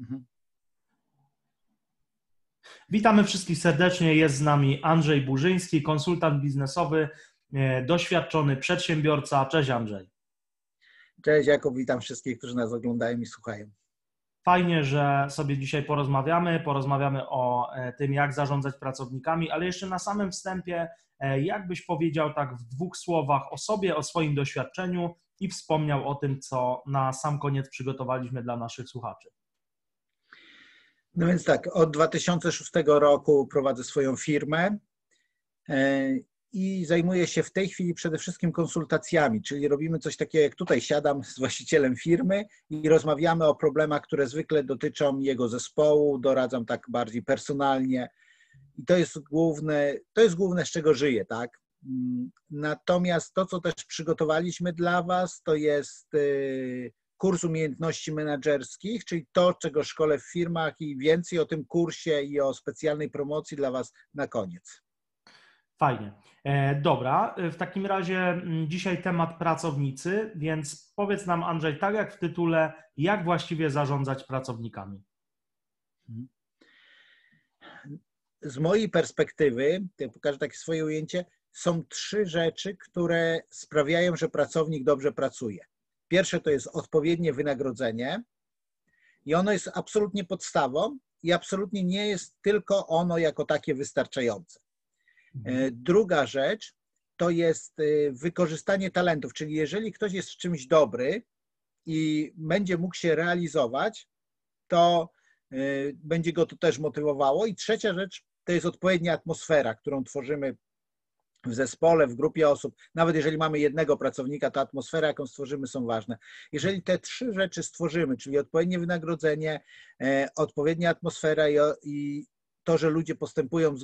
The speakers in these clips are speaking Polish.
Mhm. Witamy wszystkich serdecznie. Jest z nami Andrzej Burzyński, konsultant biznesowy, e, doświadczony przedsiębiorca. Cześć Andrzej. Cześć Jakub, witam wszystkich, którzy nas oglądają i słuchają. Fajnie, że sobie dzisiaj porozmawiamy. Porozmawiamy o e, tym, jak zarządzać pracownikami, ale jeszcze na samym wstępie, e, jak byś powiedział tak w dwóch słowach o sobie, o swoim doświadczeniu i wspomniał o tym, co na sam koniec przygotowaliśmy dla naszych słuchaczy. No więc tak, od 2006 roku prowadzę swoją firmę e, i zajmuję się w tej chwili przede wszystkim konsultacjami, czyli robimy coś takiego jak tutaj siadam z właścicielem firmy i rozmawiamy o problemach, które zwykle dotyczą jego zespołu, doradzam tak bardziej personalnie i to jest główne, to jest główne z czego żyję, tak? Mm, natomiast to, co też przygotowaliśmy dla Was, to jest y, kurs umiejętności menedżerskich, czyli to, czego szkole w firmach i więcej o tym kursie i o specjalnej promocji dla Was na koniec. Fajnie. E, dobra, w takim razie mm, dzisiaj temat pracownicy, więc powiedz nam, Andrzej, tak jak w tytule, jak właściwie zarządzać pracownikami? Z mojej perspektywy, pokażę takie swoje ujęcie, są trzy rzeczy, które sprawiają, że pracownik dobrze pracuje. Pierwsze to jest odpowiednie wynagrodzenie i ono jest absolutnie podstawą i absolutnie nie jest tylko ono jako takie wystarczające. Mhm. E, druga rzecz to jest e, wykorzystanie talentów, czyli jeżeli ktoś jest w czymś dobry i będzie mógł się realizować, to e, będzie go to też motywowało. I trzecia rzecz to jest odpowiednia atmosfera, którą tworzymy w zespole, w grupie osób, nawet jeżeli mamy jednego pracownika, to atmosfera, jaką stworzymy, są ważne. Jeżeli te trzy rzeczy stworzymy, czyli odpowiednie wynagrodzenie, e, odpowiednia atmosfera i to, że ludzie postępują,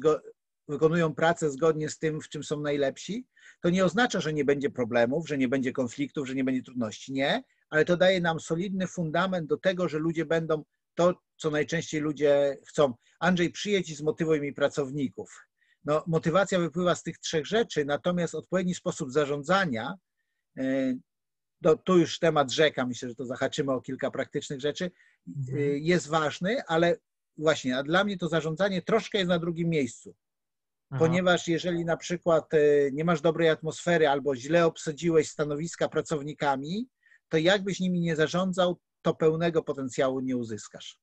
wykonują pracę zgodnie z tym, w czym są najlepsi, to nie oznacza, że nie będzie problemów, że nie będzie konfliktów, że nie będzie trudności. Nie, ale to daje nam solidny fundament do tego, że ludzie będą to, co najczęściej ludzie chcą. Andrzej, przyjedź i zmotywuj mi pracowników no, motywacja wypływa z tych trzech rzeczy, natomiast odpowiedni sposób zarządzania, no, tu już temat rzeka, myślę, że to zahaczymy o kilka praktycznych rzeczy, mhm. E, jest ważny, ale właśnie, a dla mnie to zarządzanie troszkę jest na drugim miejscu. Aha. Ponieważ jeżeli na przykład nie masz dobrej atmosfery albo źle obsadziłeś stanowiska pracownikami, to jakbyś nimi nie zarządzał, to pełnego potencjału nie uzyskasz.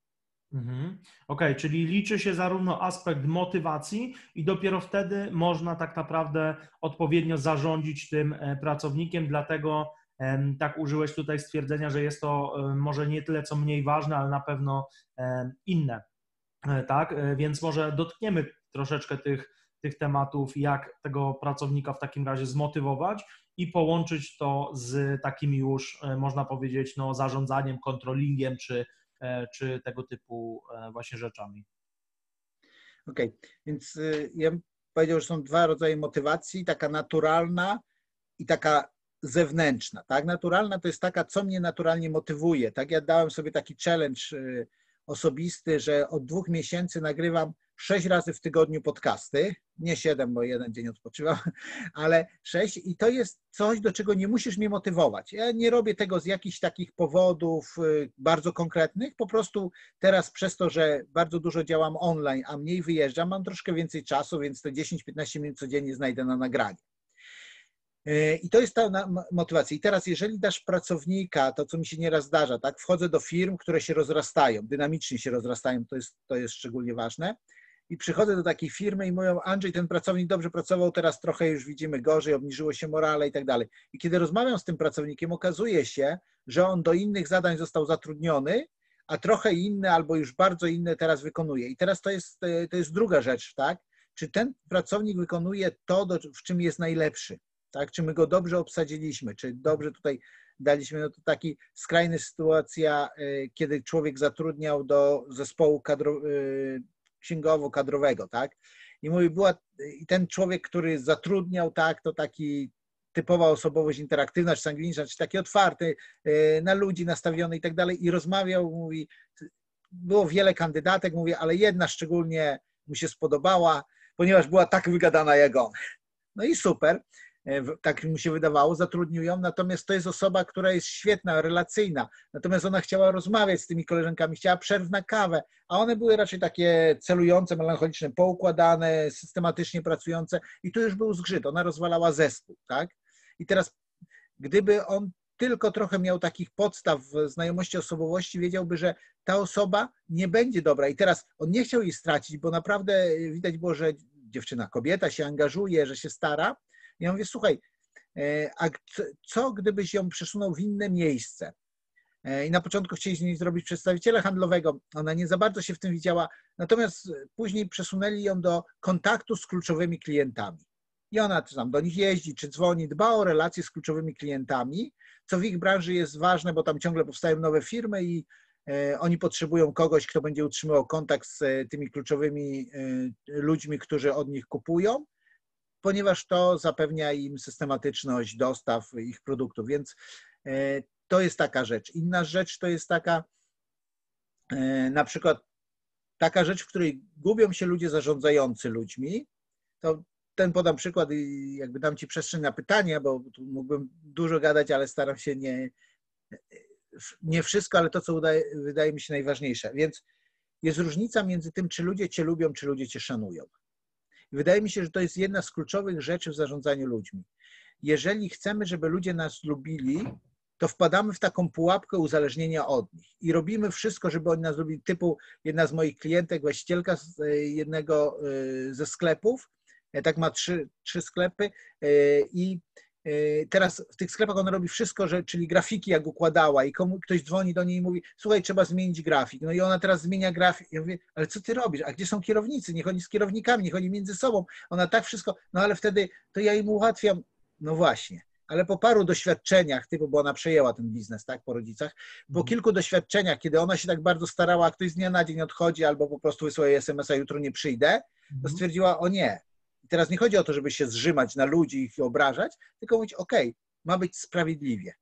Mhm. Okej, okay, czyli liczy się zarówno aspekt motywacji i dopiero wtedy można tak naprawdę odpowiednio zarządzić tym e, pracownikiem, dlatego tak użyłeś tutaj stwierdzenia, że jest to e, może nie tyle co mniej ważne, ale na pewno inne. E, tak, więc może dotkniemy troszeczkę tych, tych tematów, jak tego pracownika w takim razie zmotywować i połączyć to z takim już, można powiedzieć, no, zarządzaniem, kontrolingiem czy czy tego typu e, właśnie rzeczami. Okej, okay. więc y, ja bym powiedział, że są dwa rodzaje motywacji, taka naturalna i taka zewnętrzna. Tak? Naturalna to jest taka, co mnie naturalnie motywuje. Tak, ja dałem sobie taki challenge y, osobisty, że od dwóch miesięcy nagrywam sześć razy w tygodniu podcasty, nie siedem, bo jeden dzień odpoczywam, ale sześć i to jest coś, do czego nie musisz mnie motywować. Ja nie robię tego z jakichś takich powodów y, bardzo konkretnych, po prostu teraz przez to, że bardzo dużo działam online, a mniej wyjeżdżam, mam troszkę więcej czasu, więc te 10-15 minut codziennie znajdę na nagranie. Y, I to jest ta motywacja. I teraz, jeżeli dasz pracownika, to co mi się nieraz zdarza, tak, wchodzę do firm, które się rozrastają, dynamicznie się rozrastają, to jest, to jest szczególnie ważne i przychodzę do takiej firmy i mówią, Andrzej, ten pracownik dobrze pracował, teraz trochę już widzimy gorzej, obniżyło się morale i tak dalej. I kiedy rozmawiam z tym pracownikiem, okazuje się, że on do innych zadań został zatrudniony, a trochę inne albo już bardzo inne teraz wykonuje. I teraz to jest, to jest druga rzecz, tak? Czy ten pracownik wykonuje to, w czym jest najlepszy, tak? Czy my go dobrze obsadziliśmy, czy dobrze tutaj daliśmy, no to taki skrajny sytuacja, e, kiedy człowiek zatrudniał do zespołu kadro, e, księgowo-kadrowego, tak? I mówi, była, i ten człowiek, który zatrudniał, tak, to taki typowa osobowość interaktywna, czy sanguiniczna, czy taki otwarty, e, na ludzi nastawiony i tak dalej, i rozmawiał, mówi, było wiele kandydatek, mówi, ale jedna szczególnie mu się spodobała, ponieważ była tak wygadana jak on. No i super. E, tak mu się wydawało, zatrudnił ją, natomiast to jest osoba, która jest świetna, relacyjna, natomiast ona chciała rozmawiać z tymi koleżankami, chciała przerw na kawę, a one były raczej takie celujące, melancholiczne, poukładane, systematycznie pracujące i tu już był zgrzyt, ona rozwalała zespół, tak? I teraz, gdyby on tylko trochę miał takich podstaw znajomości osobowości, wiedziałby, że ta osoba nie będzie dobra. I teraz on nie chciał jej stracić, bo naprawdę widać było, że dziewczyna, kobieta się angażuje, że się stara. Ja mówię, słuchaj, e, a co gdybyś ją przesunął w inne miejsce? E, I na początku chcieli z niej zrobić przedstawiciela handlowego. Ona nie za bardzo się w tym widziała, natomiast później przesunęli ją do kontaktu z kluczowymi klientami. I ona tam do nich jeździ, czy dzwoni, dba o relacje z kluczowymi klientami, co w ich branży jest ważne, bo tam ciągle powstają nowe firmy i e, oni potrzebują kogoś, kto będzie utrzymywał kontakt z tymi kluczowymi ludźmi, którzy od nich kupują, ponieważ to zapewnia im systematyczność dostaw ich produktów. Więc to jest taka rzecz. Inna rzecz to jest taka, na przykład taka rzecz, w której gubią się ludzie zarządzający ludźmi. To ten podam przykład i jakby dam Ci przestrzeń na pytania, bo tu mógłbym dużo gadać, ale staram się nie, nie wszystko, ale to, co udaje, wydaje mi się najważniejsze. Więc jest różnica między tym, czy ludzie Cię lubią, czy ludzie Cię szanują. Wydaje mi się, że to jest jedna z kluczowych rzeczy w zarządzaniu ludźmi. Jeżeli chcemy, żeby ludzie nas lubili, to wpadamy w taką pułapkę uzależnienia od nich i robimy wszystko, żeby oni nas lubili. Typu jedna z moich klientek, właścicielka e, jednego e, ze sklepów, E, tak ma trzy, trzy sklepy i teraz w tych sklepach ona robi wszystko, że, czyli grafiki jak układała i komu, ktoś dzwoni do niej i mówi, słuchaj, trzeba zmienić grafik. No i ona teraz zmienia grafik. Ja mówię, ale co ty robisz? A gdzie są kierownicy? Niech oni z kierownikami, niech oni między sobą. Ona tak wszystko, no ale wtedy to ja im ułatwiam. No właśnie. Ale po paru doświadczeniach, typu, bo ona przejęła ten biznes, tak, po rodzicach, po mhm. kilku doświadczeniach, kiedy ona się tak bardzo starała, a ktoś z dnia na dzień odchodzi albo po prostu wysłuje SMS-a, jutro nie przyjdę, to mhm. stwierdziła, o nie, i teraz nie chodzi o to, żeby się zrzymać na ludzi i ich obrażać, tylko mówić, ok, ma być sprawiedliwie.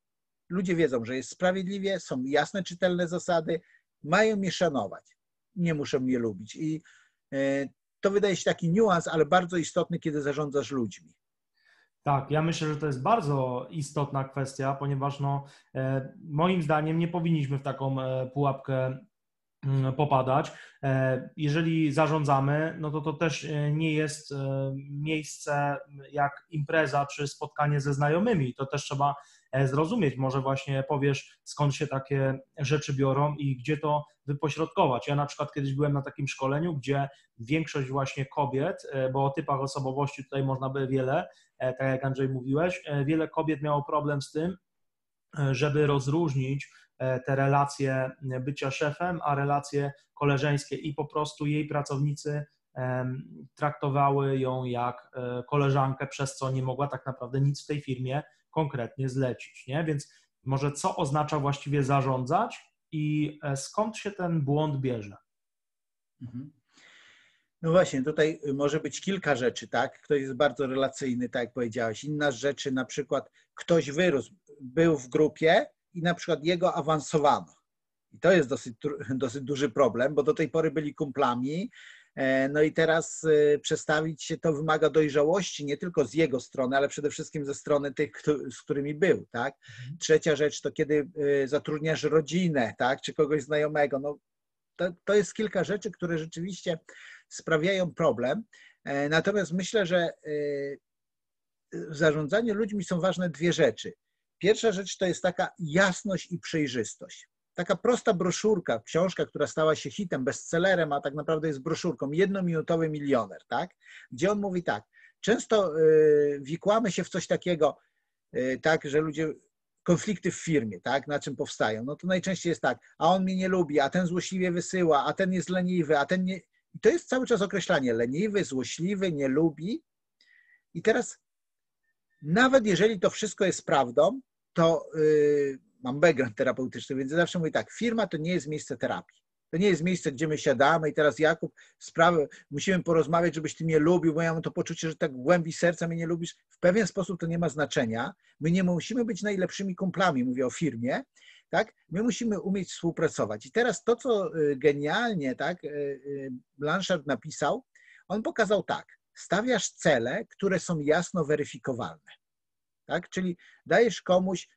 Ludzie wiedzą, że jest sprawiedliwie, są jasne, czytelne zasady, mają mnie szanować, nie muszą mnie lubić. I e, to wydaje się taki niuans, ale bardzo istotny, kiedy zarządzasz ludźmi. Tak, ja myślę, że to jest bardzo istotna kwestia, ponieważ no, e, moim zdaniem nie powinniśmy w taką e, pułapkę popadać. E, jeżeli zarządzamy, no to to też e, nie jest e, miejsce jak impreza czy spotkanie ze znajomymi. To też trzeba zrozumieć. Może właśnie powiesz, skąd się takie rzeczy biorą i gdzie to wypośrodkować. Ja na przykład kiedyś byłem na takim szkoleniu, gdzie większość właśnie kobiet, bo o typach osobowości tutaj można by wiele, tak jak Andrzej mówiłeś, wiele kobiet miało problem z tym, żeby rozróżnić E, te relacje bycia szefem, a relacje koleżeńskie i po prostu jej pracownicy traktowały ją jak e, koleżankę, przez co nie mogła tak naprawdę nic w tej firmie konkretnie zlecić. Nie? Więc może co oznacza właściwie zarządzać i e, skąd się ten błąd bierze? Mhm. No właśnie, tutaj może być kilka rzeczy, tak? Ktoś jest bardzo relacyjny, tak jak powiedziałeś. Inna rzeczy, na przykład ktoś wyrósł, był w grupie, i na przykład jego awansowano. I to jest dosyć, dosyć duży problem, bo do tej pory byli kumplami, e, no i teraz e, przestawić się to wymaga dojrzałości nie tylko z jego strony, ale przede wszystkim ze strony tych, z którymi był. Tak? Mhm. Trzecia rzecz to kiedy e, zatrudniasz rodzinę, tak? czy kogoś znajomego. No, to, to jest kilka rzeczy, które rzeczywiście sprawiają problem. Natomiast myślę, że w zarządzaniu ludźmi są ważne dwie rzeczy. Pierwsza rzecz to jest taka jasność i przejrzystość. Taka prosta broszurka, książka, która stała się hitem, bestsellerem, a tak naprawdę jest broszurką, jednominutowy milioner, tak? Gdzie on mówi tak, często y, wikłamy się w coś takiego, tak, że ludzie konflikty w firmie, tak, na czym powstają. No to najczęściej jest tak, a on mnie nie lubi, a ten złośliwie wysyła, a ten jest leniwy, a ten nie. I to jest cały czas określanie leniwy, złośliwy, nie lubi. I teraz, nawet jeżeli to wszystko jest prawdą, to yy, mam background terapeutyczny, więc zawsze mówię tak, firma to nie jest miejsce terapii. To nie jest miejsce, gdzie my siadamy i teraz Jakub, sprawę, musimy porozmawiać, żebyś ty mnie lubił, bo ja mam to poczucie, że tak w głębi serca mnie nie lubisz. W pewien sposób to nie ma znaczenia. My nie musimy być najlepszymi kumplami, mówię o firmie, tak? My musimy umieć współpracować. I teraz to, co y, genialnie, tak, y, y, Blanchard napisał, on pokazał tak, stawiasz cele, które są jasno weryfikowalne. Tak? Czyli dajesz komuś,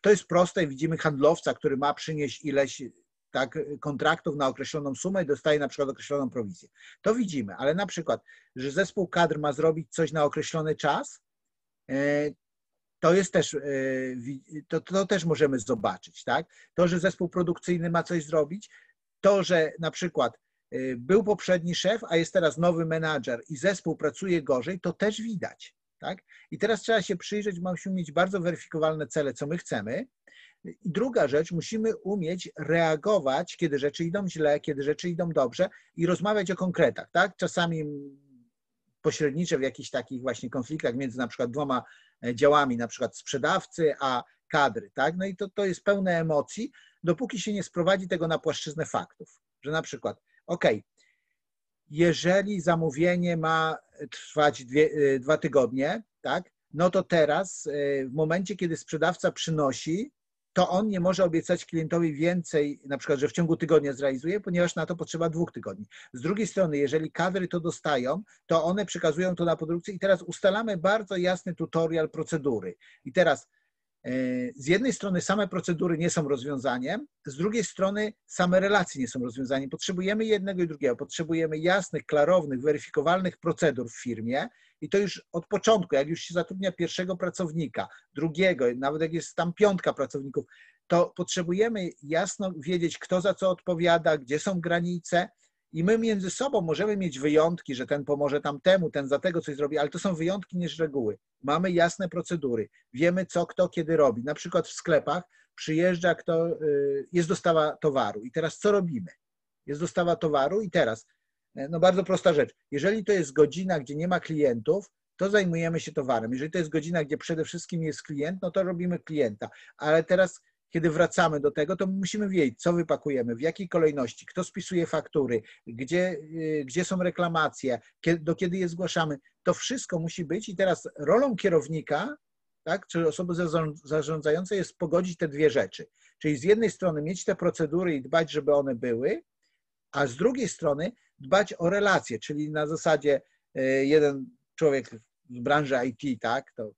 to jest proste, widzimy handlowca, który ma przynieść ileś tak, kontraktów na określoną sumę i dostaje na przykład określoną prowizję. To widzimy, ale na przykład, że zespół kadr ma zrobić coś na określony czas, to jest też, e, to, to też możemy zobaczyć, tak? To, że zespół produkcyjny ma coś zrobić, to, że na przykład e, był poprzedni szef, a jest teraz nowy menadżer i zespół pracuje gorzej, to też widać. Tak? I teraz trzeba się przyjrzeć, musimy mieć bardzo weryfikowalne cele, co my chcemy. I druga rzecz, musimy umieć reagować, kiedy rzeczy idą źle, kiedy rzeczy idą dobrze i rozmawiać o konkretach. Tak? Czasami pośrednicze w jakichś takich właśnie konfliktach między na przykład dwoma e, działami, na przykład sprzedawcy, a kadry. Tak? No i to, to jest pełne emocji, dopóki się nie sprowadzi tego na płaszczyznę faktów. Że na przykład, ok, jeżeli zamówienie ma trwać dwie, y, dwa tygodnie, tak, no to teraz y, w momencie, kiedy sprzedawca przynosi, to on nie może obiecać klientowi więcej, na przykład, że w ciągu tygodnia zrealizuje, ponieważ na to potrzeba dwóch tygodni. Z drugiej strony, jeżeli kadry to dostają, to one przekazują to na produkcję i teraz ustalamy bardzo jasny tutorial procedury. I teraz E, z jednej strony same procedury nie są rozwiązaniem, z drugiej strony same relacje nie są rozwiązaniem. Potrzebujemy jednego i drugiego. Potrzebujemy jasnych, klarownych, weryfikowalnych procedur w firmie i to już od początku, jak już się zatrudnia pierwszego pracownika, drugiego, nawet jak jest tam piątka pracowników, to potrzebujemy jasno wiedzieć, kto za co odpowiada, gdzie są granice, i my między sobą możemy mieć wyjątki, że ten pomoże tamtemu, ten za tego coś zrobi, ale to są wyjątki niż reguły. Mamy jasne procedury, wiemy co kto kiedy robi. Na przykład w sklepach przyjeżdża kto, y, jest dostawa towaru i teraz co robimy? Jest dostawa towaru i teraz, no bardzo prosta rzecz, jeżeli to jest godzina, gdzie nie ma klientów, to zajmujemy się towarem. Jeżeli to jest godzina, gdzie przede wszystkim jest klient, no to robimy klienta. Ale teraz kiedy wracamy do tego, to musimy wiedzieć, co wypakujemy, w jakiej kolejności, kto spisuje faktury, gdzie, y, gdzie są reklamacje, do kiedy je zgłaszamy. To wszystko musi być i teraz rolą kierownika, tak, czy osoby zarządzającej jest pogodzić te dwie rzeczy. Czyli z jednej strony mieć te procedury i dbać, żeby one były, a z drugiej strony dbać o relacje, czyli na zasadzie y, jeden człowiek z branży IT, tak, to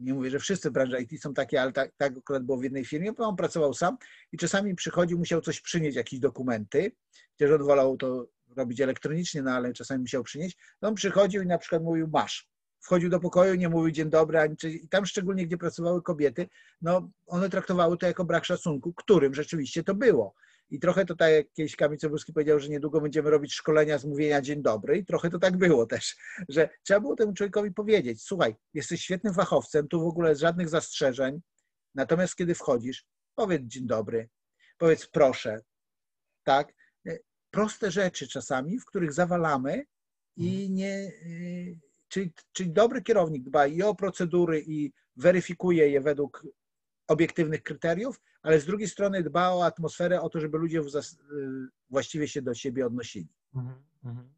nie mówię, że wszyscy w branży IT są takie, ale tak, tak akurat było w jednej firmie, bo on pracował sam i czasami przychodził, musiał coś przynieść, jakieś dokumenty, chociaż on wolał to robić elektronicznie, no ale czasami musiał przynieść. No on przychodził i na przykład mówił masz. Wchodził do pokoju, nie mówił dzień dobry, ani czy, i tam szczególnie, gdzie pracowały kobiety, no one traktowały to jako brak szacunku, którym rzeczywiście to było. I trochę to tak, jak kiedyś Kamil Cebulski powiedział, że niedługo będziemy robić szkolenia z mówienia dzień dobry i trochę to tak było też, że trzeba było temu człowiekowi powiedzieć, słuchaj, jesteś świetnym fachowcem, tu w ogóle żadnych zastrzeżeń, natomiast kiedy wchodzisz, powiedz dzień dobry, powiedz proszę, tak? Proste rzeczy czasami, w których zawalamy i mhm. nie... Y, czyli, czyli dobry kierownik dba i o procedury i weryfikuje je według obiektywnych kryteriów, ale z drugiej strony dba o atmosferę, o to, żeby ludzie właściwie się do siebie odnosili. Mhm, mhm.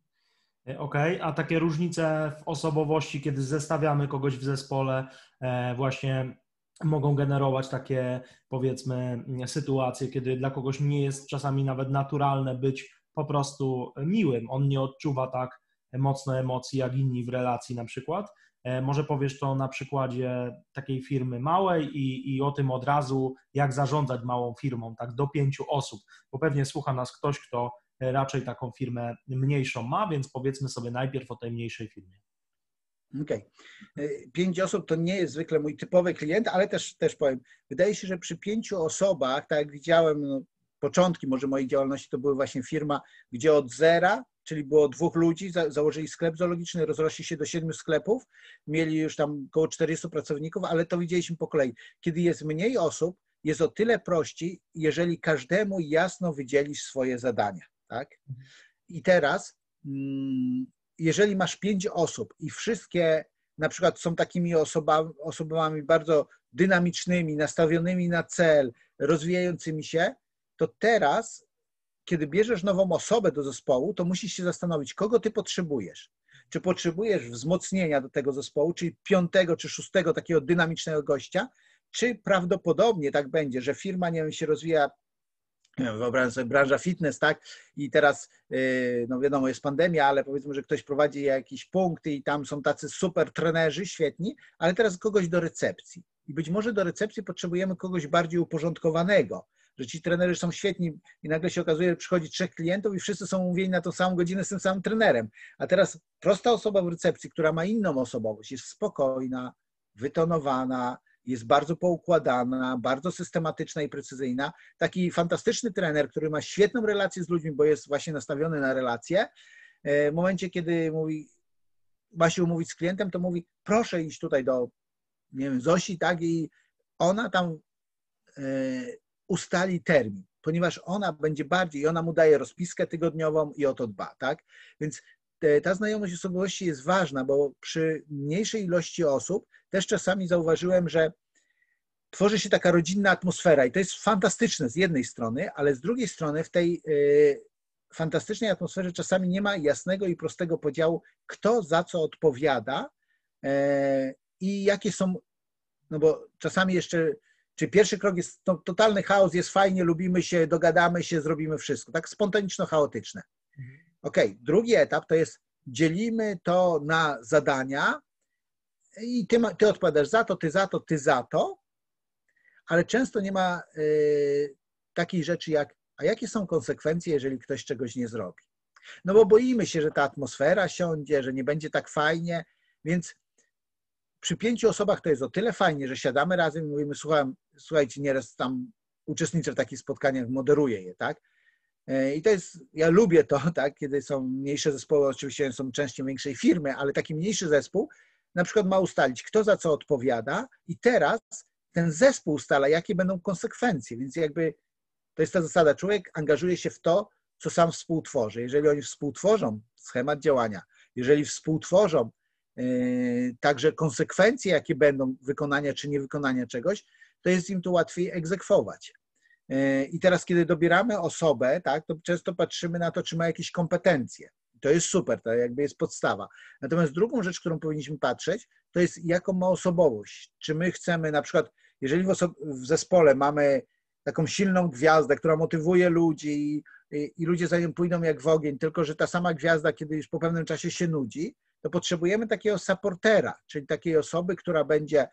E, okej, okay. a takie różnice w osobowości, kiedy zestawiamy kogoś w zespole, e, właśnie mogą generować takie, powiedzmy, sytuacje, kiedy dla kogoś nie jest czasami nawet naturalne być po prostu miłym. On nie odczuwa tak mocno emocji jak inni w relacji na przykład. E, może powiesz to na przykładzie takiej firmy małej i, i o tym od razu, jak zarządzać małą firmą, tak do pięciu osób, bo pewnie słucha nas ktoś, kto raczej taką firmę mniejszą ma, więc powiedzmy sobie najpierw o tej mniejszej firmie. Okej. Okay. E, pięć osób to nie jest zwykle mój typowy klient, ale też, też powiem, wydaje się, że przy pięciu osobach, tak jak widziałem, no, początki może mojej działalności to były właśnie firma, gdzie od zera czyli było dwóch ludzi, założyli sklep zoologiczny, rozrośli się do siedmiu sklepów, mieli już tam około 400 pracowników, ale to widzieliśmy po kolei. Kiedy jest mniej osób, jest o tyle prościej, jeżeli każdemu jasno wydzielisz swoje zadania. Tak? I teraz, mm, jeżeli masz pięć osób i wszystkie na przykład są takimi osobami, osobami bardzo dynamicznymi, nastawionymi na cel, rozwijającymi się, to teraz kiedy bierzesz nową osobę do zespołu, to musisz się zastanowić, kogo ty potrzebujesz. Czy potrzebujesz wzmocnienia do tego zespołu, czyli piątego czy szóstego takiego dynamicznego gościa, czy prawdopodobnie tak będzie, że firma nie wiem, się rozwija wyobraź sobie branża fitness, tak? I teraz, y, no wiadomo, jest pandemia, ale powiedzmy, że ktoś prowadzi jakiś punkt i tam są tacy super trenerzy, świetni, ale teraz kogoś do recepcji. I być może do recepcji potrzebujemy kogoś bardziej uporządkowanego, że ci trenerzy są świetni i nagle się okazuje, że przychodzi trzech klientów i wszyscy są umówieni na tą samą godzinę z tym samym trenerem. A teraz prosta osoba w recepcji, która ma inną osobowość, jest spokojna, wytonowana, jest bardzo poukładana, bardzo systematyczna i precyzyjna. Taki fantastyczny trener, który ma świetną relację z ludźmi, bo jest właśnie nastawiony na relacje, e, w momencie, kiedy mówi, ma się umówić z klientem, to mówi, proszę iść tutaj do, nie wiem, Zosi, tak, i ona tam e, ustali termin, ponieważ ona będzie bardziej, ona mu daje rozpiskę tygodniową i o to dba, tak? Więc ta znajomość osobowości jest ważna, bo przy mniejszej ilości osób też czasami zauważyłem, że tworzy się taka rodzinna atmosfera i to jest fantastyczne z jednej strony, ale z drugiej strony w tej y, fantastycznej atmosferze czasami nie ma jasnego i prostego podziału, kto za co odpowiada e, i jakie są, no bo czasami jeszcze, czy pierwszy krok jest to, totalny chaos, jest fajnie, lubimy się, dogadamy się, zrobimy wszystko, tak spontaniczno-chaotyczne. Mhm. Ok, drugi etap to jest dzielimy to na zadania i ty, ty odpowiadasz za to, ty za to, ty za to, ale często nie ma y, takiej rzeczy jak, a jakie są konsekwencje, jeżeli ktoś czegoś nie zrobi. No bo boimy się, że ta atmosfera siądzie, że nie będzie tak fajnie, więc przy pięciu osobach to jest o tyle fajnie, że siadamy razem i mówimy, słucham, słuchajcie, nieraz tam uczestniczę w takich spotkaniach, moderuję je, tak? E, I to jest, ja lubię to, tak, kiedy są mniejsze zespoły, oczywiście są częściej większej firmy, ale taki mniejszy zespół na przykład ma ustalić, kto za co odpowiada i teraz ten zespół ustala, jakie będą konsekwencje, więc jakby to jest ta zasada, człowiek angażuje się w to, co sam współtworzy. Jeżeli oni współtworzą schemat działania, jeżeli współtworzą także konsekwencje, jakie będą wykonania czy niewykonania czegoś, to jest im to łatwiej egzekwować. E, I teraz, kiedy dobieramy osobę, tak, to często patrzymy na to, czy ma jakieś kompetencje. To jest super, to jakby jest podstawa. Natomiast drugą rzecz, którą powinniśmy patrzeć, to jest jaką ma osobowość. Czy my chcemy na przykład, jeżeli w, w zespole mamy taką silną gwiazdę, która motywuje ludzi i, i ludzie za nią pójdą jak w ogień, tylko że ta sama gwiazda, kiedy już po pewnym czasie się nudzi, to potrzebujemy takiego supportera, czyli takiej osoby, która będzie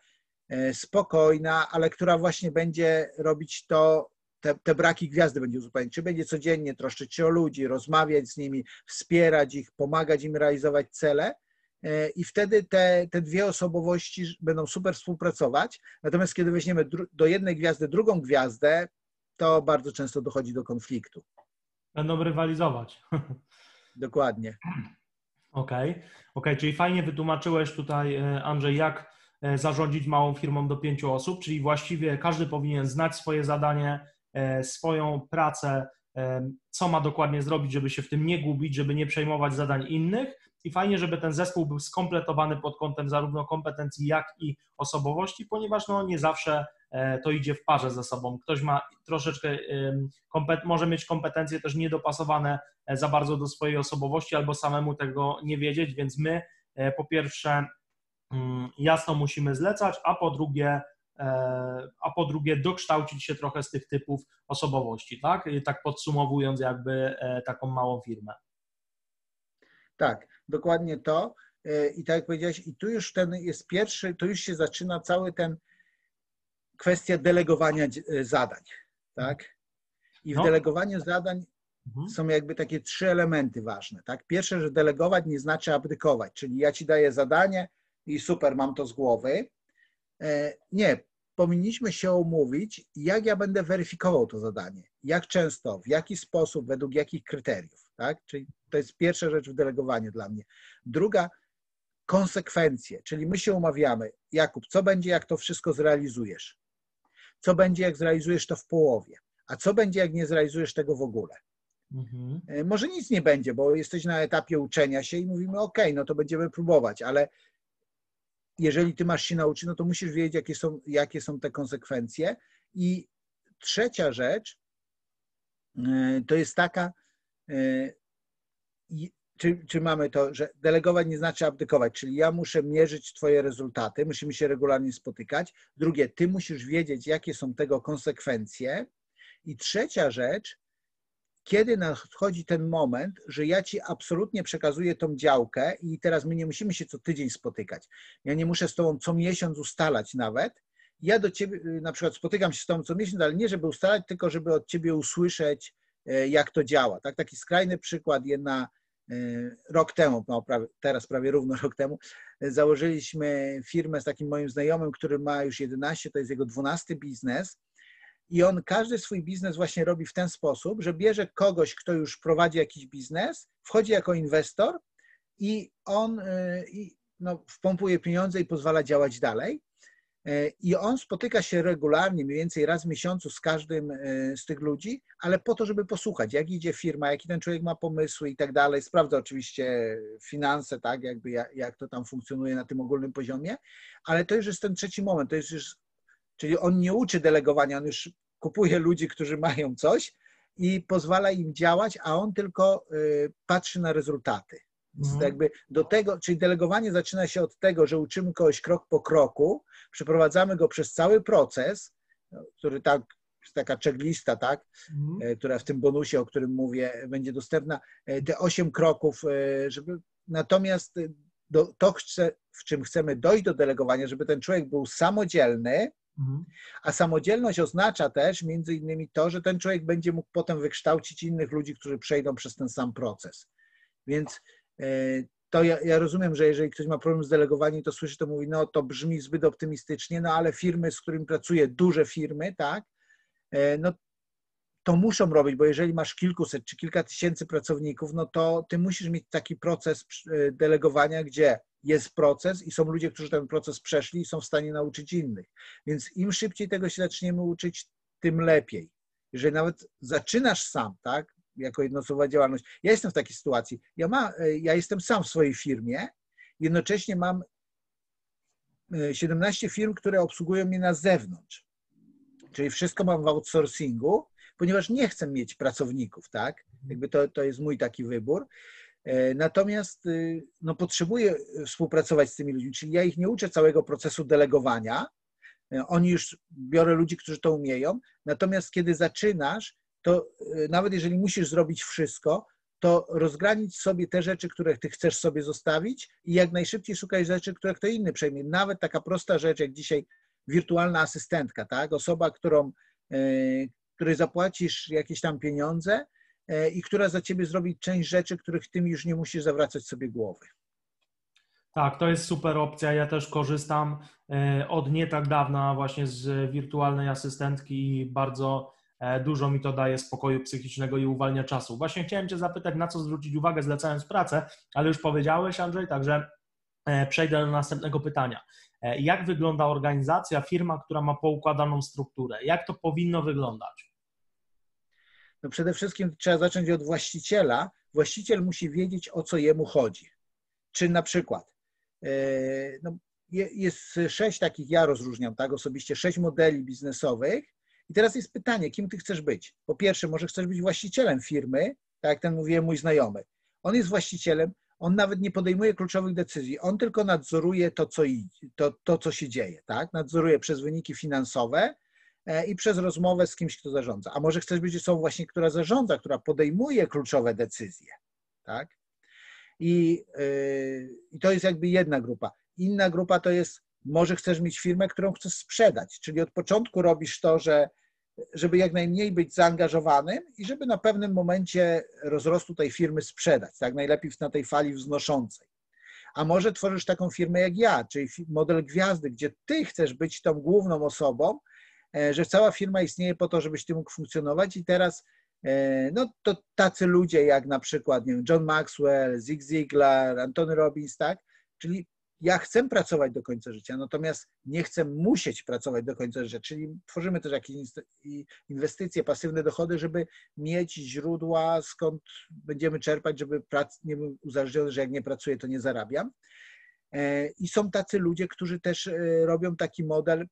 e, spokojna, ale która właśnie będzie robić to te, te braki gwiazdy będzie uzupełniać. Czy będzie codziennie troszczyć się o ludzi, rozmawiać z nimi, wspierać ich, pomagać im realizować cele. E, I wtedy te, te dwie osobowości będą super współpracować. Natomiast kiedy weźmiemy do jednej gwiazdy drugą gwiazdę, to bardzo często dochodzi do konfliktu. Będą rywalizować. Dokładnie. Okej, okay. okay. czyli fajnie wytłumaczyłeś tutaj, e, Andrzej, jak e, zarządzić małą firmą do pięciu osób, czyli właściwie każdy powinien znać swoje zadanie, E, swoją pracę, co ma dokładnie zrobić, żeby się w tym nie gubić, żeby nie przejmować zadań innych. I fajnie, żeby ten zespół był skompletowany pod kątem zarówno kompetencji, jak i osobowości, ponieważ no, nie zawsze to idzie w parze ze sobą. Ktoś ma troszeczkę, może mieć kompetencje też niedopasowane za bardzo do swojej osobowości albo samemu tego nie wiedzieć, więc my po pierwsze mm, jasno musimy zlecać, a po drugie E, a po drugie dokształcić się trochę z tych typów osobowości, tak? Tak podsumowując jakby e, taką małą firmę. Tak, dokładnie to. E, I tak jak powiedziałeś, i tu już ten jest pierwszy, tu już się zaczyna cały ten kwestia delegowania zadań, tak? I w no. delegowaniu zadań mhm. są jakby takie trzy elementy ważne, tak? Pierwsze, że delegować nie znaczy abdykować, czyli ja ci daję zadanie i super, mam to z głowy. Nie, powinniśmy się umówić, jak ja będę weryfikował to zadanie, jak często, w jaki sposób, według jakich kryteriów. Tak? Czyli to jest pierwsza rzecz w delegowaniu dla mnie. Druga, konsekwencje, czyli my się umawiamy, Jakub, co będzie, jak to wszystko zrealizujesz? Co będzie, jak zrealizujesz to w połowie? A co będzie, jak nie zrealizujesz tego w ogóle? Mhm. E, może nic nie będzie, bo jesteś na etapie uczenia się i mówimy, OK, no to będziemy próbować, ale jeżeli ty masz się nauczyć, no to musisz wiedzieć, jakie są, jakie są te konsekwencje. I trzecia rzecz e, to jest taka, e, czy, czy mamy to, że delegować nie znaczy abdykować, czyli ja muszę mierzyć Twoje rezultaty, musimy się regularnie spotykać. Drugie, Ty musisz wiedzieć, jakie są tego konsekwencje. I trzecia rzecz, kiedy nadchodzi ten moment, że ja ci absolutnie przekazuję tą działkę i teraz my nie musimy się co tydzień spotykać. Ja nie muszę z tobą co miesiąc ustalać nawet, ja do ciebie y, na przykład spotykam się z tobą co miesiąc, ale nie żeby ustalać, tylko żeby od ciebie usłyszeć, e, jak to działa. Tak, taki skrajny przykład, jedna rok temu, no prawie, teraz prawie równo rok temu, e, założyliśmy firmę z takim moim znajomym, który ma już 11, to jest jego 12 biznes. I on każdy swój biznes właśnie robi w ten sposób, że bierze kogoś, kto już prowadzi jakiś biznes, wchodzi jako inwestor i on i, no, wpompuje pieniądze i pozwala działać dalej. E, I on spotyka się regularnie, mniej więcej raz w miesiącu z każdym e, z tych ludzi, ale po to, żeby posłuchać, jak idzie firma, jaki ten człowiek ma pomysły i tak dalej. Sprawdza oczywiście finanse, tak, jakby jak, jak to tam funkcjonuje na tym ogólnym poziomie, ale to już jest ten trzeci moment, to jest już, czyli on nie uczy delegowania, on już kupuje ludzi, którzy mają coś i pozwala im działać, a on tylko e, patrzy na rezultaty. Mhm. Jakby do tego, czyli delegowanie zaczyna się od tego, że uczymy kogoś krok po kroku, przeprowadzamy go przez cały proces, który tak, taka checklista, tak, mhm. E, która w tym bonusie, o którym mówię, będzie dostępna, e, te osiem kroków, e, żeby natomiast do, to, chce, w czym chcemy dojść do delegowania, żeby ten człowiek był samodzielny, mhm. a samodzielność oznacza też między innymi to, że ten człowiek będzie mógł potem wykształcić innych ludzi, którzy przejdą przez ten sam proces. Więc to ja, ja, rozumiem, że jeżeli ktoś ma problem z delegowaniem, to słyszy, to mówi, no to brzmi zbyt optymistycznie, no ale firmy, z którymi pracuję, duże firmy, tak, e, no to muszą robić, bo jeżeli masz kilkuset czy kilka tysięcy pracowników, no to ty musisz mieć taki proces e, delegowania, gdzie jest proces i są ludzie, którzy ten proces przeszli i są w stanie nauczyć innych. Więc im szybciej tego się zaczniemy uczyć, tym lepiej. Jeżeli nawet zaczynasz sam, tak, jako jednoosobowa działalność. Ja jestem w takiej sytuacji. Ja, ma, e, ja jestem sam w swojej firmie, jednocześnie mam 17 e, firm, które obsługują mnie na zewnątrz. Czyli wszystko mam w outsourcingu, ponieważ nie chcę mieć pracowników, tak? Jakby to, to jest mój taki wybór. E, natomiast no, potrzebuję współpracować z tymi ludźmi, czyli ja ich nie uczę całego procesu delegowania. Oni już biorę ludzi, którzy to umieją. Natomiast kiedy zaczynasz, to y, nawet jeżeli musisz zrobić wszystko, to rozgranić sobie te rzeczy, które ty chcesz sobie zostawić i jak najszybciej szukać rzeczy, które kto inny przejmie. Nawet taka prosta rzecz, jak dzisiaj wirtualna asystentka, tak? Osoba, którą, y, której zapłacisz jakieś tam pieniądze y, i która za ciebie zrobi część rzeczy, których ty już nie musisz zawracać sobie głowy. Tak, to jest super opcja. Ja też korzystam od nie tak dawna właśnie z wirtualnej asystentki i bardzo dużo mi to daje spokoju psychicznego i uwalnia czasu. Właśnie chciałem Cię zapytać, na co zwrócić uwagę zlecając pracę, ale już powiedziałeś, Andrzej, także e, przejdę do następnego pytania. E, jak wygląda organizacja, firma, która ma poukładaną strukturę? Jak to powinno wyglądać? No przede wszystkim trzeba zacząć od właściciela. Właściciel musi wiedzieć, o co jemu chodzi. Czy na przykład no, jest sześć takich, ja rozróżniam tak osobiście, sześć modeli biznesowych, i teraz jest pytanie, kim ty chcesz być? Po pierwsze, może chcesz być właścicielem firmy, tak jak ten mówiłem mój znajomy. On jest właścicielem, on nawet nie podejmuje kluczowych decyzji, on tylko nadzoruje to, co, to, to, co się dzieje, tak? Nadzoruje przez wyniki finansowe e, i przez rozmowę z kimś, kto zarządza. A może chcesz być osobą właśnie, która zarządza, która podejmuje kluczowe decyzje, tak? I, yy, I to jest jakby jedna grupa. Inna grupa to jest może chcesz mieć firmę, którą chcesz sprzedać, czyli od początku robisz to, że żeby jak najmniej być zaangażowanym i żeby na pewnym momencie rozrostu tej firmy sprzedać, tak najlepiej na tej fali wznoszącej. A może tworzysz taką firmę jak ja, czyli model gwiazdy, gdzie ty chcesz być tą główną osobą, e, że cała firma istnieje po to, żebyś ty mógł funkcjonować i teraz e, no to tacy ludzie jak na przykład nie wiem, John Maxwell, Zig Ziglar, Antony Robbins, tak? Czyli ja chcę pracować do końca życia, natomiast nie chcę musieć pracować do końca życia, czyli tworzymy też jakieś inwestycje, pasywne dochody, żeby mieć źródła, skąd będziemy czerpać, żeby prac, nie był uzależniony, że jak nie pracuję, to nie zarabiam. E, I są tacy ludzie, którzy też e, robią taki model,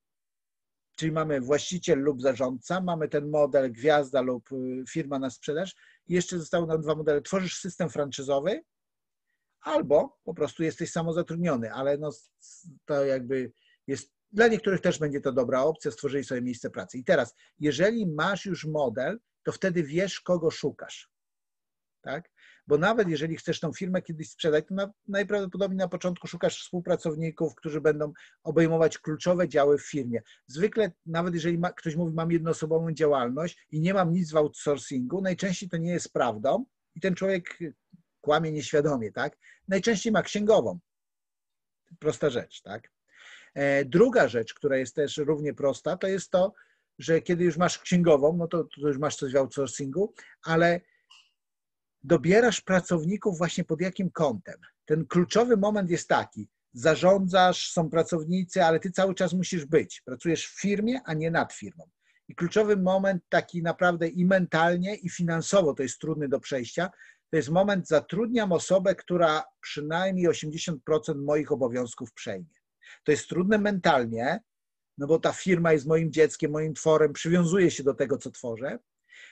czyli mamy właściciel lub zarządca, mamy ten model gwiazda lub e, firma na sprzedaż. I jeszcze zostały nam dwa modele. Tworzysz system franczyzowy, albo po prostu jesteś samozatrudniony, ale no, to jakby jest, dla niektórych też będzie to dobra opcja, stworzyli sobie miejsce pracy. I teraz, jeżeli masz już model, to wtedy wiesz, kogo szukasz. tak? Bo nawet jeżeli chcesz tą firmę kiedyś sprzedać, to na, najprawdopodobniej na początku szukasz współpracowników, którzy będą obejmować kluczowe działy w firmie. Zwykle, nawet jeżeli ma, ktoś mówi, mam jednoosobową działalność i nie mam nic w outsourcingu, najczęściej to nie jest prawdą i ten człowiek kłamie nieświadomie, tak? Najczęściej ma księgową. Prosta rzecz, tak? E, druga rzecz, która jest też równie prosta, to jest to, że kiedy już masz księgową, no to, to już masz coś w outsourcingu, ale dobierasz pracowników właśnie pod jakim kątem. Ten kluczowy moment jest taki, zarządzasz, są pracownicy, ale ty cały czas musisz być. Pracujesz w firmie, a nie nad firmą. I kluczowy moment taki naprawdę i mentalnie, i finansowo to jest trudny do przejścia, to jest moment, zatrudniam osobę, która przynajmniej 80% moich obowiązków przejmie. To jest trudne mentalnie, no bo ta firma jest moim dzieckiem, moim tworem, przywiązuje się do tego, co tworzę.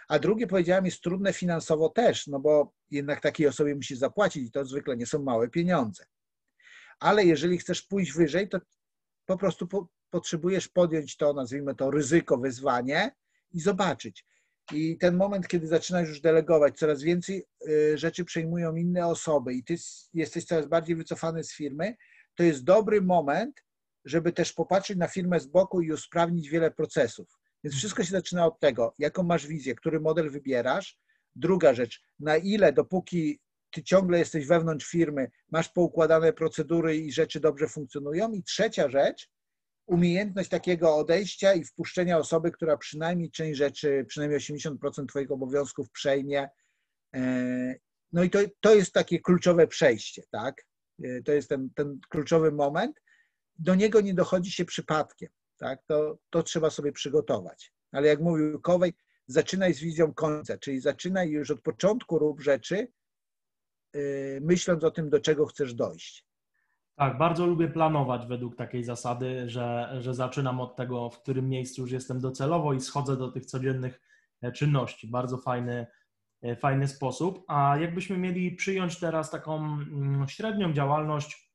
A drugie, powiedziałem, jest trudne finansowo też, no bo jednak takiej osobie musi zapłacić i to zwykle nie są małe pieniądze. Ale jeżeli chcesz pójść wyżej, to po prostu po, potrzebujesz podjąć to, nazwijmy to ryzyko, wyzwanie i zobaczyć. I ten moment, kiedy zaczynasz już delegować, coraz więcej y, rzeczy przejmują inne osoby i ty jesteś coraz bardziej wycofany z firmy, to jest dobry moment, żeby też popatrzeć na firmę z boku i usprawnić wiele procesów. Więc wszystko się zaczyna od tego, jaką masz wizję, który model wybierasz. Druga rzecz, na ile dopóki ty ciągle jesteś wewnątrz firmy, masz poukładane procedury i rzeczy dobrze funkcjonują. I trzecia rzecz, umiejętność takiego odejścia i wpuszczenia osoby, która przynajmniej część rzeczy, przynajmniej 80% Twoich obowiązków przejmie. E, no i to, to jest takie kluczowe przejście, tak? E, to jest ten, ten kluczowy moment. Do niego nie dochodzi się przypadkiem, tak? To, to trzeba sobie przygotować. Ale jak mówił Kowej, zaczynaj z wizją końca, czyli zaczynaj już od początku rób rzeczy, e, myśląc o tym, do czego chcesz dojść. Tak, bardzo lubię planować według takiej zasady, że, że zaczynam od tego, w którym miejscu już jestem docelowo i schodzę do tych codziennych e, czynności. Bardzo fajny, e, fajny sposób. A jakbyśmy mieli przyjąć teraz taką mm, średnią działalność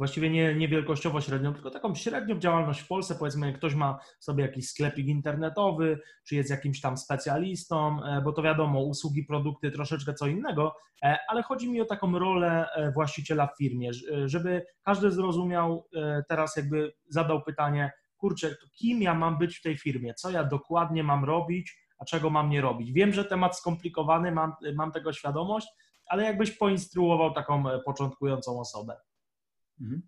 właściwie nie, nie wielkościowo średnią, tylko taką średnią działalność w Polsce. Powiedzmy, ktoś ma sobie jakiś sklepik internetowy, czy jest jakimś tam specjalistą, e, bo to wiadomo, usługi, produkty troszeczkę co innego, e, ale chodzi mi o taką rolę e, właściciela w firmie, żeby każdy zrozumiał, teraz jakby zadał pytanie, kurczę, kim ja mam być w tej firmie, co ja dokładnie mam robić, a czego mam nie robić. Wiem, że temat skomplikowany, mam, mam tego świadomość, ale jakbyś poinstruował taką początkującą osobę. Mhm.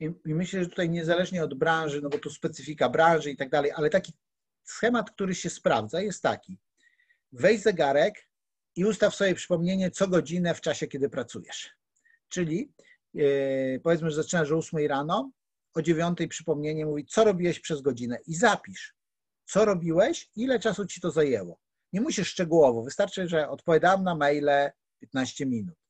I, myślę, że tutaj niezależnie od branży, no bo tu specyfika branży i tak dalej, ale taki schemat, który się sprawdza, jest taki. Weź zegarek i ustaw sobie przypomnienie co godzinę w czasie, kiedy pracujesz. Czyli yy, powiedzmy, że zaczynasz o 8 rano, o 9 przypomnienie mówi, co robiłeś przez godzinę i zapisz, co robiłeś, ile czasu ci to zajęło. Nie musisz szczegółowo, wystarczy, że odpowiadam na maile 15 minut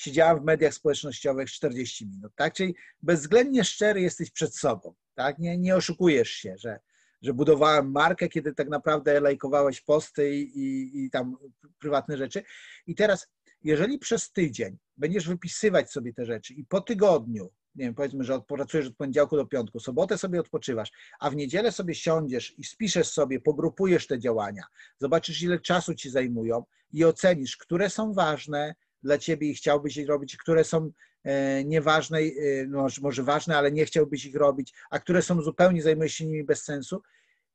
siedziałam w mediach społecznościowych 40 minut, tak? Czyli bezwzględnie szczery jesteś przed sobą, tak? Nie, nie oszukujesz się, że, że budowałem markę, kiedy tak naprawdę lajkowałeś posty i, i, i tam prywatne rzeczy. I teraz, jeżeli przez tydzień będziesz wypisywać sobie te rzeczy i po tygodniu, nie wiem, powiedzmy, że pracujesz od poniedziałku do piątku, sobotę sobie odpoczywasz, a w niedzielę sobie siądziesz i spiszesz sobie, pogrupujesz te działania, zobaczysz, ile czasu ci zajmują i ocenisz, które są ważne, dla ciebie i chciałbyś ich robić, które są e, nieważne, e, no, może ważne, ale nie chciałbyś ich robić, a które są zupełnie, zajmujesz się nimi bez sensu.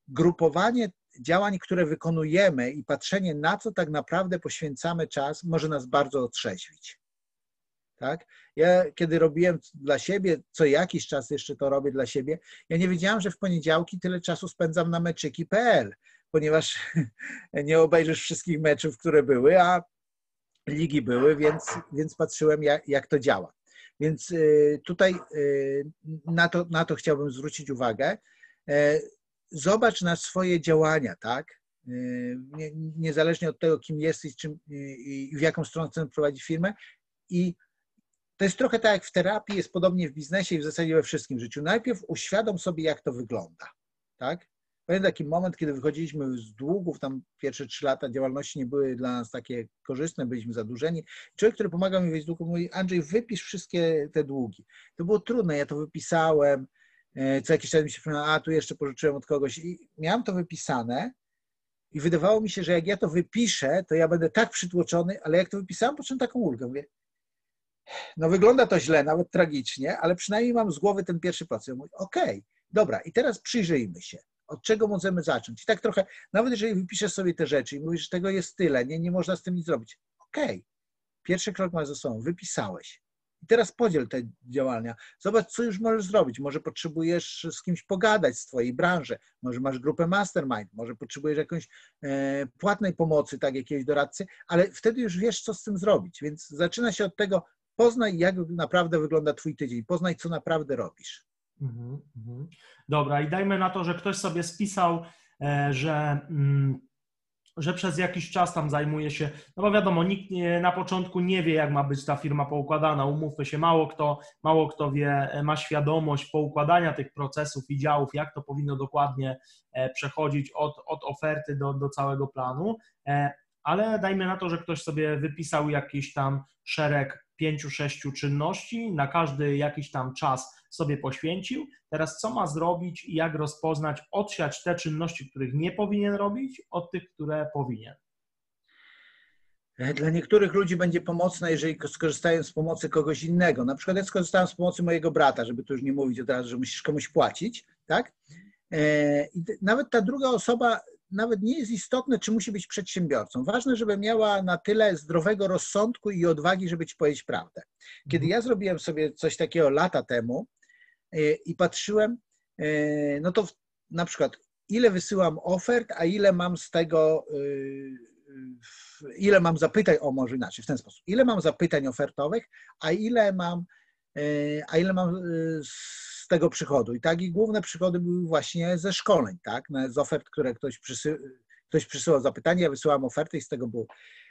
Grupowanie działań, które wykonujemy i patrzenie na co tak naprawdę poświęcamy czas, może nas bardzo otrzeźwić. Tak? Ja kiedy robiłem dla siebie, co jakiś czas jeszcze to robię dla siebie, ja nie wiedziałam, że w poniedziałki tyle czasu spędzam na meczyki.pl, ponieważ nie obejrzysz wszystkich meczów, które były, a ligi były, więc, więc patrzyłem, jak, jak to działa. Więc y, tutaj y, na to, na to chciałbym zwrócić uwagę. E, zobacz na swoje działania, tak? Y, niezależnie od tego, kim jesteś czym, i w jaką stronę chcesz prowadzić firmę. I to jest trochę tak jak w terapii, jest podobnie w biznesie i w zasadzie we wszystkim życiu. Najpierw uświadom sobie, jak to wygląda. Tak? Pamiętam taki moment, kiedy wychodziliśmy z długów, tam pierwsze trzy lata działalności nie były dla nas takie korzystne, byliśmy zadłużeni. Człowiek, który pomagał mi wyjść z długów, mówi, Andrzej, wypisz wszystkie te długi. To było trudne, ja to wypisałem, e, co jakiś czas mi się przypomina, a tu jeszcze pożyczyłem od kogoś i miałem to wypisane I wydawało mi się, że jak ja to wypiszę, to ja będę tak przytłoczony, ale jak to wypisałem, poczułem taką ulgę. Mówię, no wygląda to źle, nawet tragicznie, ale przynajmniej mam z głowy ten pierwszy proces. Ja mówię, okej, okay, dobra, i teraz przyjrzyjmy się. Od czego możemy zacząć? I tak trochę, nawet jeżeli wypiszesz sobie te rzeczy i mówisz, że tego jest tyle, nie, nie można z tym nic zrobić. Okej, okay. pierwszy krok masz ze sobą, wypisałeś. I teraz podziel te działania. Zobacz, co już możesz zrobić. Może potrzebujesz z kimś pogadać z Twojej branży, może masz grupę mastermind, może potrzebujesz jakąś e, płatnej pomocy, tak, jakiegoś doradcy, ale wtedy już wiesz, co z tym zrobić. Więc zaczyna się od tego, poznaj, jak naprawdę wygląda Twój tydzień, poznaj, co naprawdę robisz. Mhm, mhm. Dobra, i dajmy na to, że ktoś sobie spisał, e, że. Mm, że przez jakiś czas tam zajmuje się, no bo wiadomo, nikt nie, na początku nie wie, jak ma być ta firma poukładana, umówmy się, mało kto, mało kto wie, e, ma świadomość poukładania tych procesów i działów, jak to powinno dokładnie e, przechodzić od, od oferty do, do całego planu, ale dajmy na to, że ktoś sobie wypisał jakiś tam szereg pięciu, sześciu czynności, na każdy jakiś tam czas sobie poświęcił. Teraz co ma zrobić i jak rozpoznać, odsiać te czynności, których nie powinien robić, od tych, które powinien? Dla niektórych ludzi będzie pomocne, jeżeli skorzystają z pomocy kogoś innego. Na przykład ja skorzystałem z pomocy mojego brata, żeby tu już nie mówić od razu, że musisz komuś płacić, tak? E, I nawet ta druga osoba nawet nie jest istotne, czy musi być przedsiębiorcą. Ważne, żeby miała na tyle zdrowego rozsądku i odwagi, żeby ci powiedzieć prawdę. Kiedy mhm. ja zrobiłem sobie coś takiego lata temu e, i patrzyłem, e, no to na przykład ile wysyłam ofert, a ile mam z tego, e, ile mam zapytań, o może inaczej, w ten sposób, ile mam zapytań ofertowych, a ile mam, a ile mam z tego przychodu. I tak, i główne przychody były właśnie ze szkoleń, tak, z ofert, które ktoś, przysy, ktoś przysyłał zapytanie, ja wysyłam oferty i z tego było.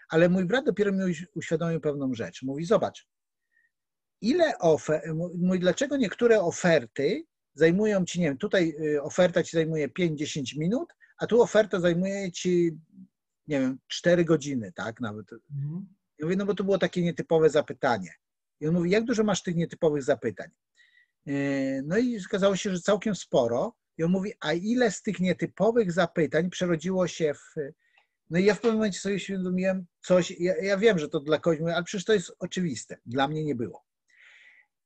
Ale mój brat dopiero mi uświadomił pewną rzecz. Mówi, zobacz, ile ofert, mówi, dlaczego niektóre oferty zajmują ci, nie wiem, tutaj y, oferta ci zajmuje 5-10 minut, a tu oferta zajmuje ci, nie wiem, 4 godziny, tak, nawet. Mhm. Ja mówię, no bo to było takie nietypowe zapytanie. I on mówi, jak dużo masz tych nietypowych zapytań? E, no i okazało się, że całkiem sporo. I on mówi, a ile z tych nietypowych zapytań przerodziło się w. No i ja w pewnym momencie sobie uświadomiłem coś, ja, ja wiem, że to dla kogoś, ale przecież to jest oczywiste. Dla mnie nie było.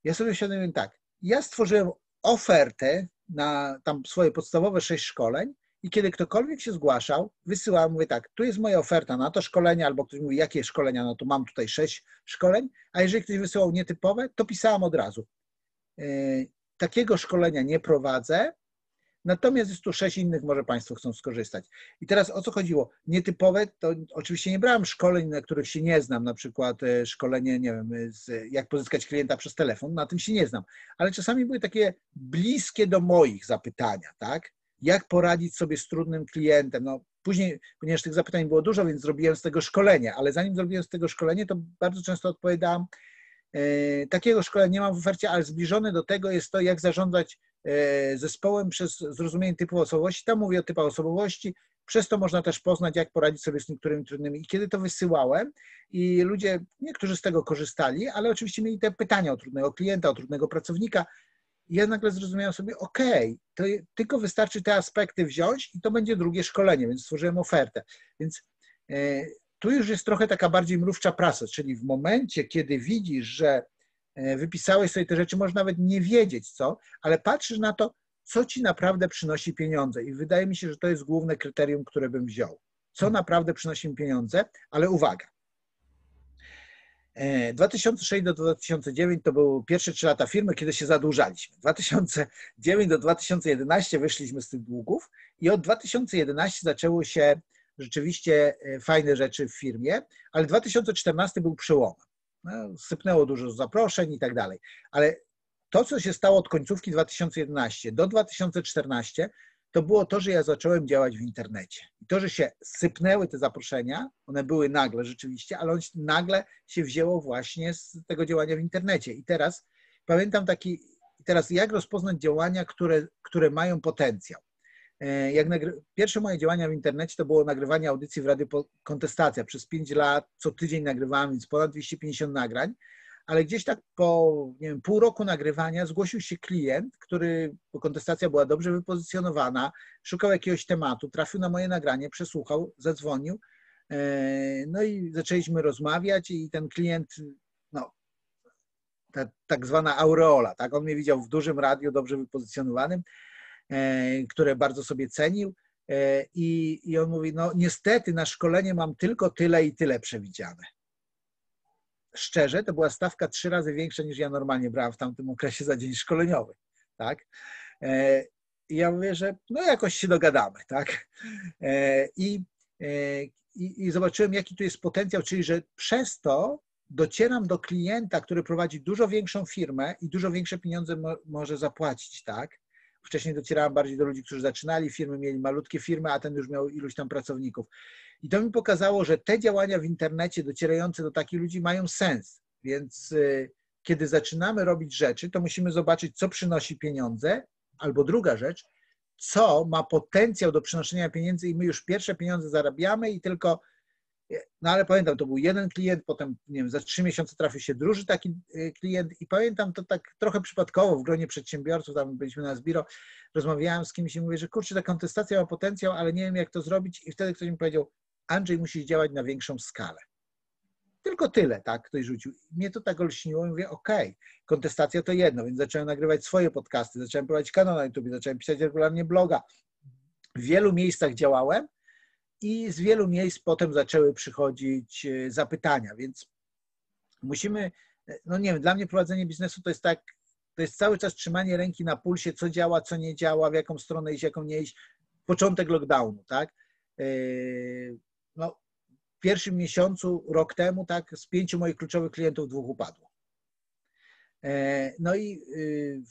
Ja sobie uświadomiłem tak, ja stworzyłem ofertę na tam swoje podstawowe sześć szkoleń i kiedy ktokolwiek się zgłaszał, wysyłałem, mówię tak, tu jest moja oferta na to szkolenie, albo ktoś mówi, jakie szkolenia, no to mam tutaj sześć szkoleń, a jeżeli ktoś wysyłał nietypowe, to pisałem od razu. E, takiego szkolenia nie prowadzę, natomiast jest tu sześć innych, może Państwo chcą skorzystać. I teraz o co chodziło? Nietypowe, to oczywiście nie brałem szkoleń, na których się nie znam, na przykład e, szkolenie, nie wiem, z, jak pozyskać klienta przez telefon, na tym się nie znam, ale czasami były takie bliskie do moich zapytania, tak? Jak poradzić sobie z trudnym klientem? No, później, ponieważ tych zapytań było dużo, więc zrobiłem z tego szkolenie, ale zanim zrobiłem z tego szkolenie, to bardzo często odpowiadałem, E, takiego szkolenia nie mam w ofercie, ale zbliżone do tego jest to, jak zarządzać e, zespołem przez zrozumienie typu osobowości. Tam mówię o typach osobowości. Przez to można też poznać, jak poradzić sobie z niektórymi trudnymi. I kiedy to wysyłałem, i ludzie, niektórzy z tego korzystali, ale oczywiście mieli te pytania o trudnego klienta, o trudnego pracownika. I ja nagle zrozumiałem sobie, OK, to tylko wystarczy te aspekty wziąć i to będzie drugie szkolenie, więc stworzyłem ofertę. Więc e, tu już jest trochę taka bardziej mrówcza prasa, czyli w momencie, kiedy widzisz, że e, wypisałeś sobie te rzeczy, może nawet nie wiedzieć co, ale patrzysz na to, co ci naprawdę przynosi pieniądze. I wydaje mi się, że to jest główne kryterium, które bym wziął. Co hmm. naprawdę przynosi mi pieniądze, ale uwaga. 2006 e, do 2009 to były pierwsze trzy lata firmy, kiedy się zadłużaliśmy. 2009 do 2011 wyszliśmy z tych długów i od 2011 zaczęło się rzeczywiście e, fajne rzeczy w firmie, ale 2014 był przełomem. No, sypnęło dużo zaproszeń i tak dalej. Ale to, co się stało od końcówki 2011 do 2014, to było to, że ja zacząłem działać w internecie. I to, że się sypnęły te zaproszenia, one były nagle rzeczywiście, ale on nagle się wzięło właśnie z tego działania w internecie. I teraz pamiętam taki, teraz jak rozpoznać działania, które, które mają potencjał. E, jak nagry... Pierwsze moje działania w internecie to było nagrywanie audycji w Radiu Kontestacja. Przez 5 lat co tydzień nagrywałem, więc ponad 250 nagrań, ale gdzieś tak po nie wiem, pół roku nagrywania zgłosił się klient, który, bo kontestacja była dobrze wypozycjonowana, szukał jakiegoś tematu, trafił na moje nagranie, przesłuchał, zadzwonił, e, no i zaczęliśmy rozmawiać i ten klient, no, ta, tak zwana aureola, tak, on mnie widział w dużym radiu, dobrze wypozycjonowanym, które bardzo sobie cenił e, i, i on mówi, no niestety na szkolenie mam tylko tyle i tyle przewidziane szczerze, to była stawka trzy razy większa niż ja normalnie brałem w tamtym okresie za dzień szkoleniowy, tak? E, I ja mówię, że no jakoś się dogadamy, tak? E, I, e, i, i zobaczyłem, jaki tu jest potencjał, czyli że przez to docieram do klienta, który prowadzi dużo większą firmę i dużo większe pieniądze mo może zapłacić, tak? Wcześniej docierałem bardziej do ludzi, którzy zaczynali firmy, mieli malutkie firmy, a ten już miał iluś tam pracowników. I to mi pokazało, że te działania w internecie docierające do takich ludzi mają sens. Więc y, kiedy zaczynamy robić rzeczy, to musimy zobaczyć, co przynosi pieniądze, albo druga rzecz, co ma potencjał do przynoszenia pieniędzy i my już pierwsze pieniądze zarabiamy i tylko, no ale pamiętam, to był jeden klient, potem nie wiem, za trzy miesiące trafił się drugi taki y, klient i pamiętam to tak trochę przypadkowo w gronie przedsiębiorców, tam byliśmy na Zbiro, rozmawiałem z kimś i mówię, że kurczę, ta kontestacja ma potencjał, ale nie wiem jak to zrobić i wtedy ktoś mi powiedział, Andrzej musi działać na większą skalę. Tylko tyle, tak, ktoś rzucił. Mnie to tak olśniło i mówię, okej, okay, kontestacja to jedno, więc zacząłem nagrywać swoje podcasty, zacząłem prowadzić kanał na YouTube, zacząłem pisać regularnie bloga. W wielu miejscach działałem i z wielu miejsc potem zaczęły przychodzić e, zapytania, więc musimy, e, no nie wiem, dla mnie prowadzenie biznesu to jest tak, to jest cały czas trzymanie ręki na pulsie, co działa, co nie działa, w jaką stronę iść, jaką nie iść. Początek lockdownu, tak? E, no, w pierwszym miesiącu, rok temu, tak, z pięciu moich kluczowych klientów dwóch upadło. No i y,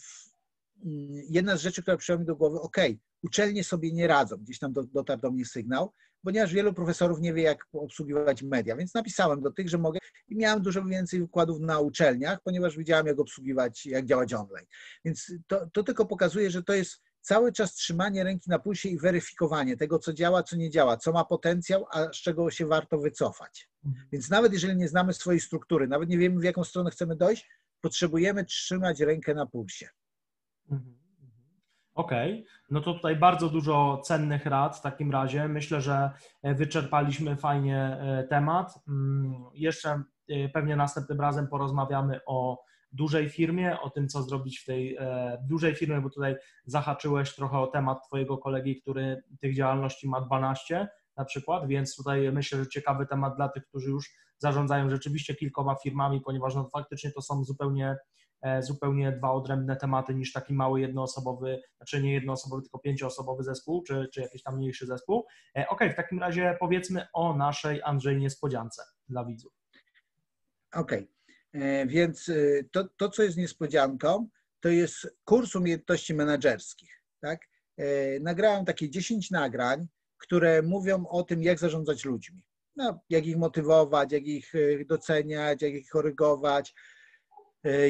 mm, jedna z rzeczy, która przyszła mi do głowy, ok, uczelnie sobie nie radzą, gdzieś tam dotarł do mnie sygnał, ponieważ wielu profesorów nie wie, jak obsługiwać media, więc napisałem do tych, że mogę i miałem dużo więcej wykładów na uczelniach, ponieważ widziałem, jak obsługiwać, jak działać online. Więc to, to tylko pokazuje, że to jest cały czas trzymanie ręki na pulsie i weryfikowanie tego, co działa, co nie działa, co ma potencjał, a z czego się warto wycofać. Mhm. Więc nawet jeżeli nie znamy swojej struktury, nawet nie wiemy, w jaką stronę chcemy dojść, potrzebujemy trzymać rękę na pulsie. Mhm. Okej, okay. no to tutaj bardzo dużo cennych rad w takim razie. Myślę, że e, wyczerpaliśmy fajnie e, temat. Mm, jeszcze e, pewnie następnym razem porozmawiamy o dużej firmie, o tym, co zrobić w tej dużej firmie, bo tutaj zahaczyłeś trochę o temat Twojego kolegi, który tych działalności ma 12 na przykład, więc tutaj myślę, że ciekawy temat dla tych, którzy już zarządzają rzeczywiście kilkoma firmami, ponieważ no, faktycznie to są zupełnie, zupełnie dwa odrębne tematy niż taki mały jednoosobowy, znaczy nie jednoosobowy, tylko pięcioosobowy zespół, czy, czy jakiś tam mniejszy zespół. E, ok, w takim razie powiedzmy o naszej Andrzej niespodziance dla widzów. Okej. Okay. E, więc e, to, to, co jest niespodzianką, to jest kurs umiejętności menedżerskich. Tak? E, nagrałem takie 10 nagrań, które mówią o tym, jak zarządzać ludźmi. No, jak ich motywować, jak ich doceniać, jak ich korygować,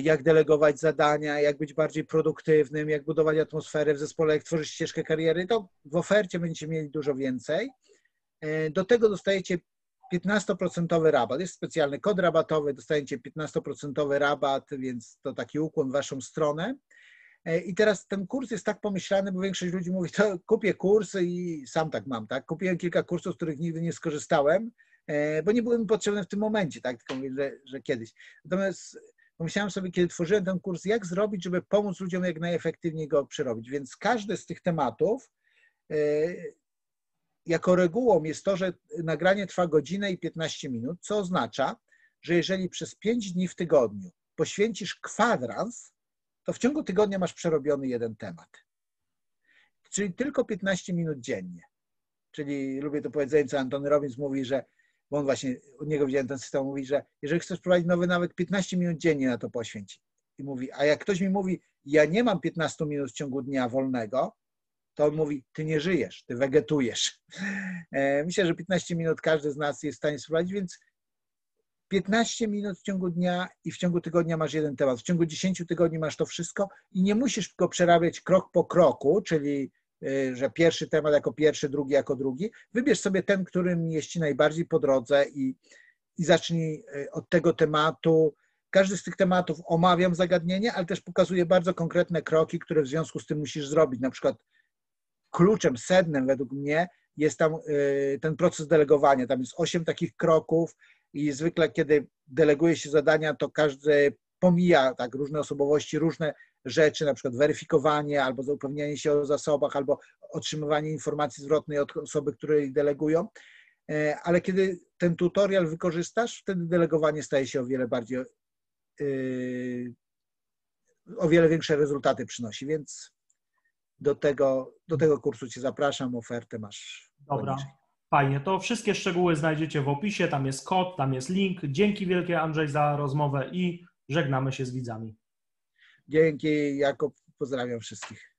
jak delegować zadania, jak być bardziej produktywnym, jak budować atmosferę w zespole, jak tworzyć ścieżkę kariery. To w ofercie będziecie mieli dużo więcej. Do tego dostajecie 15% rabat. Jest specjalny kod rabatowy, dostajecie 15% rabat, więc to taki ukłon w waszą stronę. E, I teraz ten kurs jest tak pomyślany, bo większość ludzi mówi, to kupię kurs i sam tak mam, tak? Kupiłem kilka kursów, z których nigdy nie skorzystałem, e, bo nie były mi potrzebne w tym momencie, tak? Tylko mówię, że, że kiedyś. Natomiast pomyślałem sobie, kiedy tworzyłem ten kurs, jak zrobić, żeby pomóc ludziom jak najefektywniej go przerobić. Więc każdy z tych tematów e, jako regułą jest to, że nagranie trwa godzinę i 15 minut, co oznacza, że jeżeli przez 5 dni w tygodniu poświęcisz kwadrans, to w ciągu tygodnia masz przerobiony jeden temat. Czyli tylko 15 minut dziennie. Czyli lubię to powiedzenie, co Antony Robbins mówi, że bo on właśnie, od niego widziałem ten system, mówi, że jeżeli chcesz prowadzić nowy nawet 15 minut dziennie na to poświęci. I mówi, a jak ktoś mi mówi, ja nie mam 15 minut w ciągu dnia wolnego, to on mówi, ty nie żyjesz, ty wegetujesz. E, myślę, że 15 minut każdy z nas jest w stanie sprawdzić, więc 15 minut w ciągu dnia i w ciągu tygodnia masz jeden temat. W ciągu 10 tygodni masz to wszystko i nie musisz go przerabiać krok po kroku, czyli że pierwszy temat jako pierwszy, drugi jako drugi. Wybierz sobie ten, którym jest ci najbardziej po drodze i, i zacznij e, od tego tematu. każdy z tych tematów omawiam zagadnienie, ale też pokazuję bardzo konkretne kroki, które w związku z tym musisz zrobić. Na przykład kluczem, sednem według mnie jest tam y, ten proces delegowania. Tam jest osiem takich kroków i zwykle, kiedy deleguje się zadania, to każdy pomija tak, różne osobowości, różne rzeczy, na przykład weryfikowanie albo zaupewnianie się o zasobach, albo otrzymywanie informacji zwrotnej od osoby, której delegują. E, ale kiedy ten tutorial wykorzystasz, wtedy delegowanie staje się o wiele bardziej, yy, o wiele większe rezultaty przynosi, więc do tego, do tego kursu Cię zapraszam, ofertę masz. Dobra, fajnie. To wszystkie szczegóły znajdziecie w opisie, tam jest kod, tam jest link. Dzięki wielkie Andrzej za rozmowę i żegnamy się z widzami. Dzięki, Jakub, pozdrawiam wszystkich.